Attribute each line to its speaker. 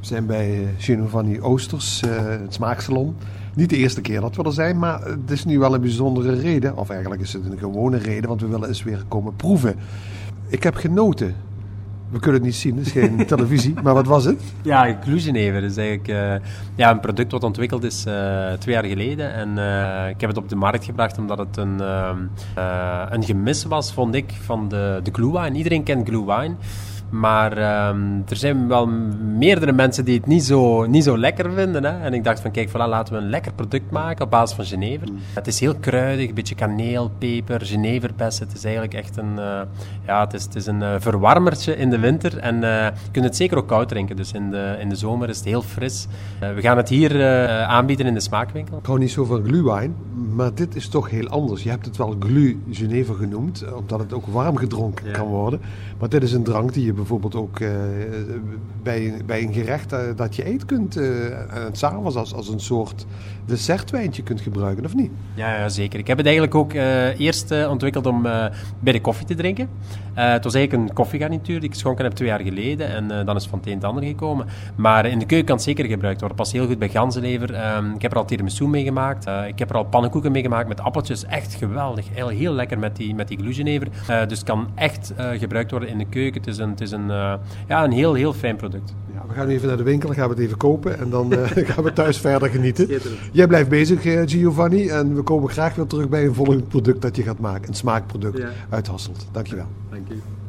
Speaker 1: We zijn bij Giovanni Oosters, het smaaksalon. Niet de eerste keer dat we er zijn, maar het is nu wel een bijzondere reden. Of eigenlijk is het een gewone reden, want we willen eens weer komen proeven. Ik heb genoten. We kunnen het niet zien, het is geen televisie. Maar wat was het?
Speaker 2: Ja, Glugenever is eigenlijk uh, ja, een product wat ontwikkeld is uh, twee jaar geleden. En uh, ik heb het op de markt gebracht omdat het een, een gemis was, vond ik, van de, de glue wine. Iedereen kent glue wine. Maar um, er zijn wel meerdere mensen die het niet zo, niet zo lekker vinden. Hè? En ik dacht van, kijk, voilà, laten we een lekker product maken op basis van Genever. Mm. Het is heel kruidig, een beetje kaneel, peper, Geneverbessen. Het is eigenlijk echt een, uh, ja, het is, het is een uh, verwarmertje in de winter. En uh, je kunt het zeker ook koud drinken. Dus in de, in de zomer is het heel fris. we gaan het hier aanbieden in de smaakwinkel.
Speaker 1: Ik hou niet zo van glühwein, maar dit is toch heel anders. Je hebt het wel glu Genever genoemd, omdat het ook warm gedronken kan worden. Maar dit is een drank die je bijvoorbeeld ook uh, bij, bij een gerecht uh, dat je eet kunt, uh, s'avonds als, als een soort dessertwijntje kunt gebruiken, of niet?
Speaker 2: Ja, ja zeker. Ik heb het eigenlijk ook eerst ontwikkeld om bij de koffie te drinken. het was eigenlijk een koffiegarnituur die ik geschonken heb twee jaar geleden en dan is het van het een het ander gekomen. Maar in de keuken kan het zeker gebruikt worden. Past heel goed bij ganzenlever. Ehm, ik heb er al tiramisu mee gemaakt. ik heb er al pannenkoeken mee gemaakt met appeltjes. Echt geweldig. Heel, heel lekker met die, met die dus het kan echt gebruikt worden in de keuken. Het is een, het is een, uh, ja, een heel, heel fijn product.
Speaker 1: Ja, we gaan even naar de winkel, gaan we het even kopen en dan uh, gaan we thuis verder genieten. Jij blijft bezig, uh, Giovanni, en we komen graag weer terug bij een volgend product dat je gaat maken. Een smaakproduct ja. uit Hasselt. Dankjewel.
Speaker 2: Dank je.